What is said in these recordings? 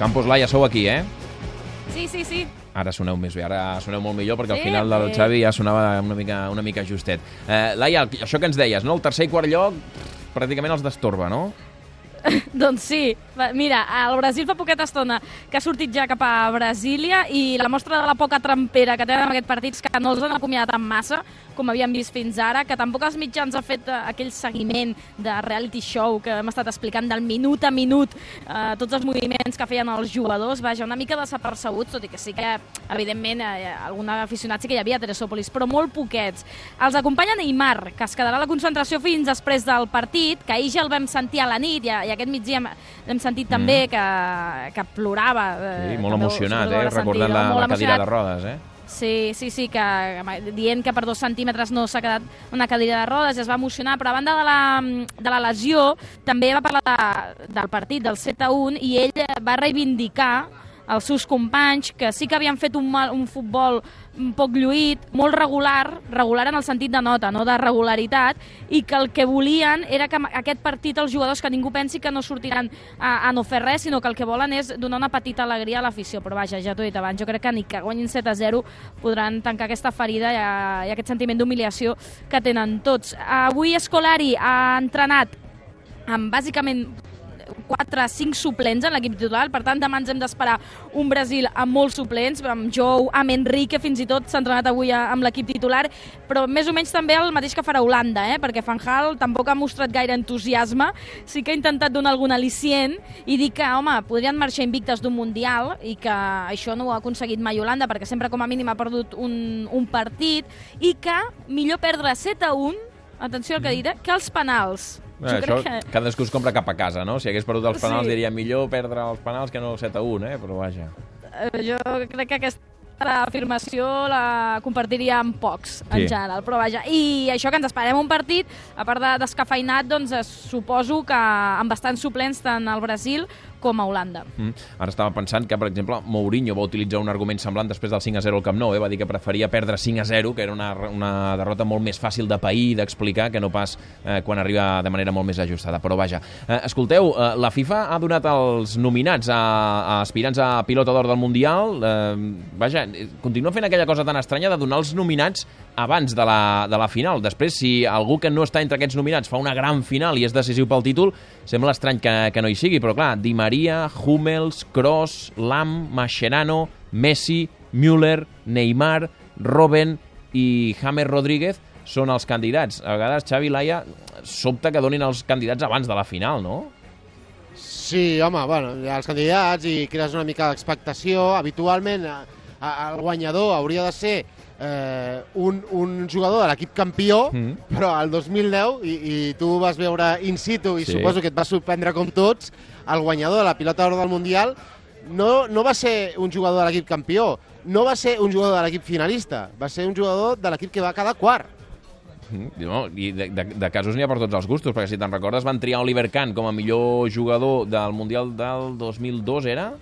Campos Laia, sou aquí, eh? Sí, sí, sí. Ara soneu més bé, ara soneu molt millor perquè al Sí, final del. Xavi ja sonava una mica, una mica justet. Eh, Laia, això que ens deies, no? El tercer i quart lloc pràcticament els destorba, no? Doncs sí. Mira, el Brasil fa poqueta estona que ha sortit ja cap a Brasília i la mostra de la poca trempera que tenen en aquest partit és que no els han acomiadat en massa, com havíem vist fins ara, que tampoc els mitjans ha fet eh, aquell seguiment de reality show que hem estat explicant del minut a minut, eh, tots els moviments que feien els jugadors, vaja, una mica desapercebuts, tot i que sí que, evidentment, eh, algun aficionat sí que hi havia a Teresòpolis, però molt poquets. Els acompanya Neymar, que es quedarà a la concentració fins després del partit, que ahir ja el vam sentir a la nit, i, i aquest migdia hem, sentit també que, que plorava. eh, Mm. Sí, molt emocionat, eh? Recordant la, la cadira de rodes, eh? Sí, sí, sí, que dient que per dos centímetres no s'ha quedat una cadira de rodes es va emocionar, però a banda de la, de la lesió també va parlar de, del partit, del 7 a 1, i ell va reivindicar els seus companys, que sí que havien fet un, mal, un futbol un poc lluït, molt regular, regular en el sentit de nota, no de regularitat, i que el que volien era que aquest partit els jugadors que ningú pensi que no sortiran a, a no fer res, sinó que el que volen és donar una petita alegria a l'afició. Però vaja, ja t'ho he dit abans, jo crec que ni que guanyin 7 a 0 podran tancar aquesta ferida i, i aquest sentiment d'humiliació que tenen tots. Avui Escolari ha entrenat amb bàsicament 4 5 suplents en l'equip titular, per tant demà ens hem d'esperar un Brasil amb molts suplents, amb Jou, amb Enrique, fins i tot s'ha entrenat avui amb l'equip titular, però més o menys també el mateix que farà Holanda, eh? perquè Van Gaal tampoc ha mostrat gaire entusiasme, sí que ha intentat donar algun al·licient i dir que, home, podrien marxar invictes d'un Mundial i que això no ho ha aconseguit mai Holanda, perquè sempre com a mínim ha perdut un, un partit, i que millor perdre 7 a 1, atenció al que diré, que els penals. Eh, això cadascú es compra cap a casa, no? Si hagués perdut els penals Sí. diria millor perdre els penals que no el 7 a 1, eh? Però vaja. Eh, jo crec que aquesta afirmació la compartiria amb pocs, en Sí. general, però vaja. I això que ens esperem un partit, a part de descafeinat, doncs eh, suposo que amb bastants suplents tant al Brasil com a Holanda. Mm. Ara estava pensant que, per exemple, Mourinho va utilitzar un argument semblant després del 5 a 0 al Camp Nou, eh? va dir que preferia perdre 5 a 0, que era una, una derrota molt més fàcil de pair i d'explicar que no pas eh, quan arriba de manera molt més ajustada. Però vaja, eh, escolteu, eh, la FIFA ha donat els nominats a, a aspirants a pilota d'or del Mundial. Eh, vaja, continua fent aquella cosa tan estranya de donar els nominats abans de la, de la final. Després, si algú que no està entre aquests nominats fa una gran final i és decisiu pel títol, sembla estrany que, que no hi sigui, però clar, Di Maria, Hummels, Kroos, Lam, Mascherano, Messi, Müller, Neymar, Robben i James Rodríguez són els candidats. A vegades, Xavi i Laia, sobta que donin els candidats abans de la final, no? Sí, home, bueno, els candidats i crees una mica d'expectació. Habitualment a, el guanyador hauria de ser eh, un, un jugador de l'equip campió, Mm. però al 2010, i, i tu vas veure in situ i Sí. suposo que et va sorprendre com tots, el guanyador de la pilota d'or del Mundial no, no va ser un jugador de l'equip campió, no va ser un jugador de l'equip finalista, va ser un jugador de l'equip que va quedar quart. Mm, No, I de, de, de casos n'hi ha per tots els gustos, perquè si te'n recordes van triar Oliver Kahn com a millor jugador del Mundial del 2002, era?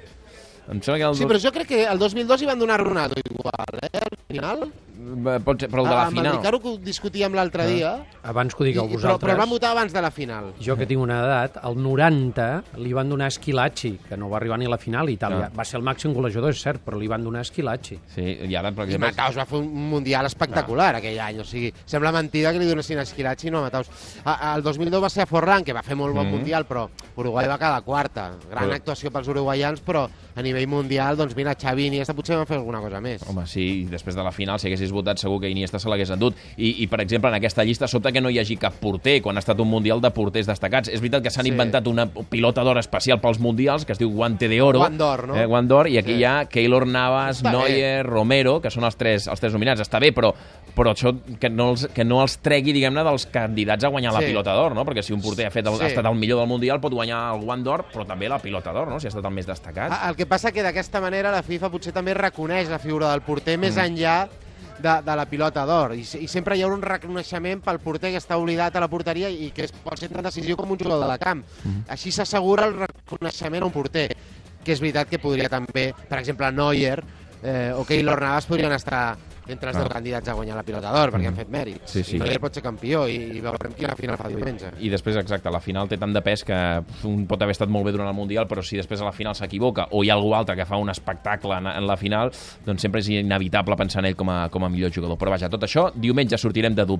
Em sembla que el Sí, però jo crec que el 2002 hi van donar Ronaldo igual, eh, final. Eh, Pot ser, però el de la amb el final. Ricaro que ho discutíem l'altre dia, Abans que ho i, digueu i- però, vosaltres, però el van votar abans de la final. jo que tinc una edat, al 90 li van donar Esquilacci, que no va arribar ni a la final a Itàlia. Ah. Va ser el màxim golejador, és cert, però li van donar Esquilacci. Sí, i ara, per I exemple... Mataus va fer un mundial espectacular aquell any, o sigui, sembla mentida que li donessin a Esquilachi i no a Mataus. A, el 2002 va ser a Forlán, que va fer molt bon Mhm. mundial, però Uruguai va quedar quarta. Gran Però- actuació pels uruguaians, però a nivell mundial, doncs mira, Xavi i Iniesta potser van fer alguna cosa més. Home, sí, i després de la final, si haguessis votat, segur que Iniesta se l'hagués endut. I, I, per exemple, en aquesta llista, sobta que no hi hagi cap porter, quan ha estat un Mundial de porters destacats. És veritat que s'han Sí. inventat una pilota d'or especial pels Mundials, que es diu Guante de Oro. Guant d'or, no? Eh, Guant d'or, i aquí Sí. hi ha Keylor Navas, Està Neuer, Romero, que són els tres, els tres nominats. Està bé, però però això que no els, que no els tregui, diguem-ne, dels candidats a guanyar la Sí. pilota d'or, no? Perquè si un porter ha, fet el, Sí. ha estat el millor del Mundial pot guanyar el guant d'or, però també la pilota d'or, no? Si ha estat el més destacat. Ah, El que passa que d'aquesta manera la FIFA potser també reconeix la figura del porter més Mm. enllà de, de la pilota d'or. I, i sempre hi haurà un reconeixement pel porter que està oblidat a la porteria i que es pot ser tan decisiu com un jugador de camp. Així s'assegura el reconeixement a un porter, que és veritat que podria també, per exemple, Neuer eh, o Keylor Navas podrien estar entre els Ah. 10 candidats a guanyar la pilota d'or, perquè Mm. han fet mèrit. Sí, sí. Neuer pot ser campió i, i veurem quina final fa diumenge. I després, exacte, la final té tant de pes que un pot haver estat molt bé durant el Mundial, però si després a la final s'equivoca o hi ha algú altre que fa un espectacle en, en la final, doncs sempre és inevitable pensar en ell com a, com a millor jugador. Però vaja, tot això, diumenge sortirem de dubtes.